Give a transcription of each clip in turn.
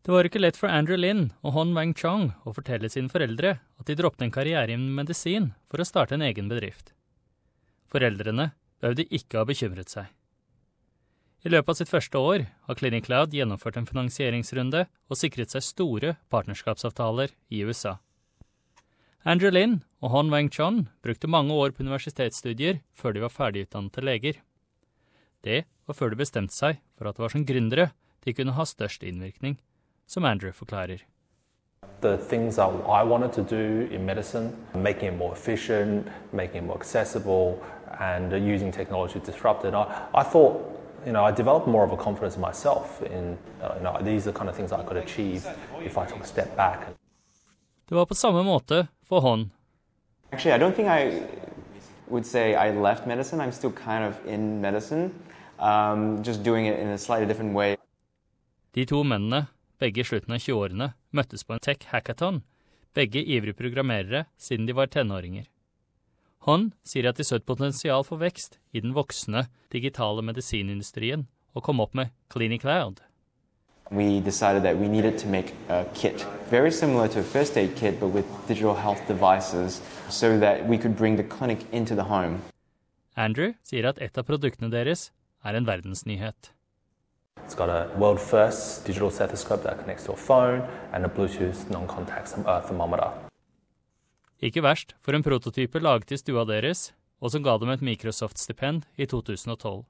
Det var ikke lett for Andrew Lin og Hon Wang Chong å fortelle sine foreldre at de droppet en karriere innen medisin for å starte en egen bedrift. Foreldrene behøvde ikke ha bekymret seg. I løpet av sitt første år har Clinic Cloud gjennomført en finansieringsrunde og sikret seg store partnerskapsavtaler i USA. Andrew Lin og Hon Wang Chon brukte mange år på universitetsstudier før de var ferdigutdannede leger. Det var før de bestemte seg for at det var som gründere de kunne ha størst innvirkning, som Andrew forklarer. The things that I wanted to do in medicine, making it more efficient, making it more accessible, and using technology to disrupt it, I, I thought you know, I developed more of a confidence in myself. In uh, you know, these are the kind of things I could achieve if I took a step back. Det var på samme måte for Hon. Actually, I don't think I would say I left medicine. I'm still kind of in medicine, um, just doing it in a slightly different way. De to mennene, begge i slutten av 20-årene, møttes på en tech hackathon, begge ivrige programmerere siden de var tenåringer. Han sier at de så et potensial for vekst i den voksende digitale medisinindustrien, og kom opp med Clinic Cloud. We decided that we needed to make a kit, very similar to a first aid kit, but with digital health devices, so that we could bring the clinic into the home. Andrew sier at et av produktene deres er en verdensnyhet. It's got a world first digital stethoscope that connects to a phone and a Bluetooth non contact uh, thermometer. Ikke verst for en prototype laget i stua deres, og som ga dem et Microsoft-stipend i 2012.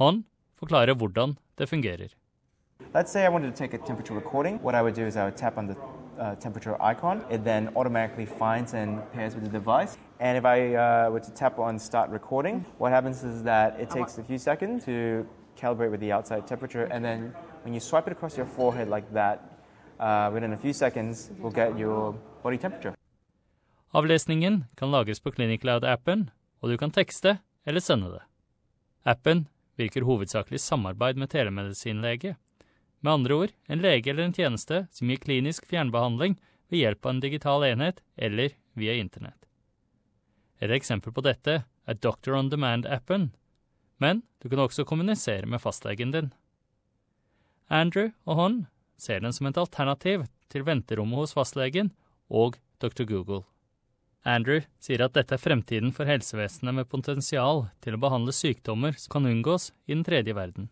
Hon forklarer hvordan det fungerer. Let's say I wanted to take a temperature recording. What I would do is I would tap on the uh, temperature icon. It then automatically finds and pairs with the device. And if I uh, were to tap on start recording, what happens is that it takes a few seconds to calibrate with the outside temperature. And then when you swipe it across your forehead like that, uh, within a few seconds, we'll get your body temperature. Avlesningen kan lagres på Clinic Cloud-appen, og du kan tekste eller sende det. Appen virker hovedsakelig samarbeid med telemedisinlege. Med andre ord en lege eller en tjeneste som gir klinisk fjernbehandling ved hjelp av en digital enhet eller via internett. Et eksempel på dette er Doctor on Demand-appen, men du kan også kommunisere med fastlegen din. Andrew og Hon ser den som et alternativ til venterommet hos fastlegen og Dr. Google. Andrew sier at dette er fremtiden for helsevesenet med potensial til å behandle sykdommer som kan unngås i den tredje verden.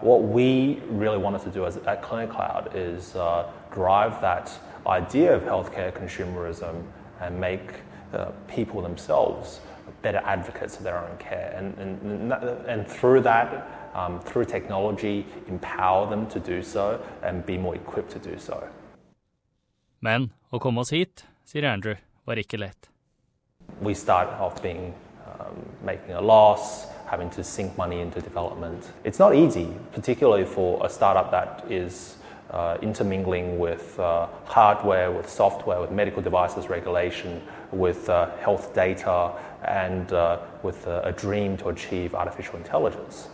What we really wanted to do as, at Clinic Cloud is uh, drive that idea of healthcare consumerism and make uh, people themselves better advocates of their own care. And, and, and through that, um, through technology, empower them to do so and be more equipped to do so. Men å komme oss hit, sier Andrew, var ikke lett. We start off being um, making a loss, having to sink money into development. It's not easy, particularly for a startup that is uh, intermingling with uh, hardware, with software, with medical devices regulation, with uh, health data, and uh, with a dream to achieve artificial intelligence.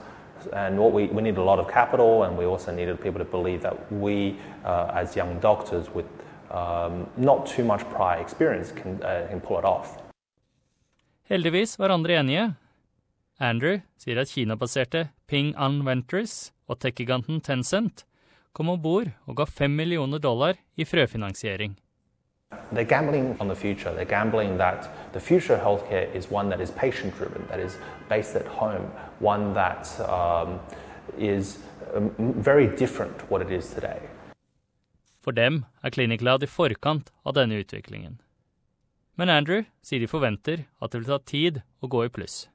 And what we, we needed a lot of capital, and we also needed people to believe that we, uh, as young doctors with um, not too much prior experience, can, uh, can pull it off. Heldigvis var andre enige. Andrew sier at Kina-baserte Ping An Ventures og tech-giganten Tencent kom om bord og ga fem millioner dollar i frøfinansiering. They're gambling on the future. They're gambling that the future of healthcare is one that is patient driven, that is based at home, one that um, is um, very different what it is today. For dem er Clinic Cloud i forkant av denne utviklingen. Men Andrew sier de forventer at det vil ta tid å gå i pluss.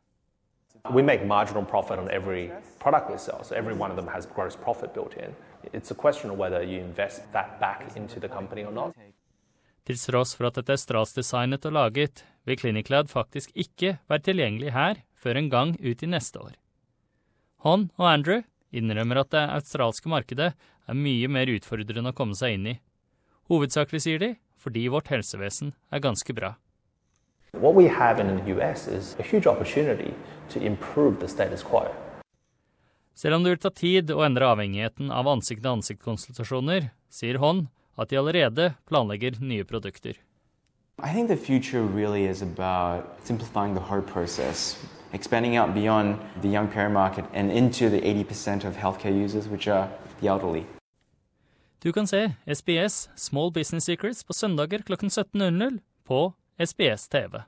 We make marginal profit on every product we sell, so every one of them has gross profit built in. It's a question of whether you invest that back into the company or not. Til tross for at dette er strasdesignet og laget, vil Cliniclad faktisk ikke være tilgjengelig her før en gang ut i neste år. Hon og Andrew innrømmer at det australske markedet er mye mer utfordrende å komme seg inn i. Hovedsakelig, sier de, fordi vårt helsevesen er ganske bra. What we have in the US is a huge opportunity to improve the status quo. Selv om det vil ta tid å endre avhengigheten av ansikt-til-ansikt-konsultasjoner, sier Hon at de allerede planlegger nye produkter. I think the future really is about simplifying the hard process, expanding out beyond the young parent market and into the 80% of healthcare users, which are the elderly. Du kan se SBS Small Business Secrets på søndager klokken 17.00 på SBS TV.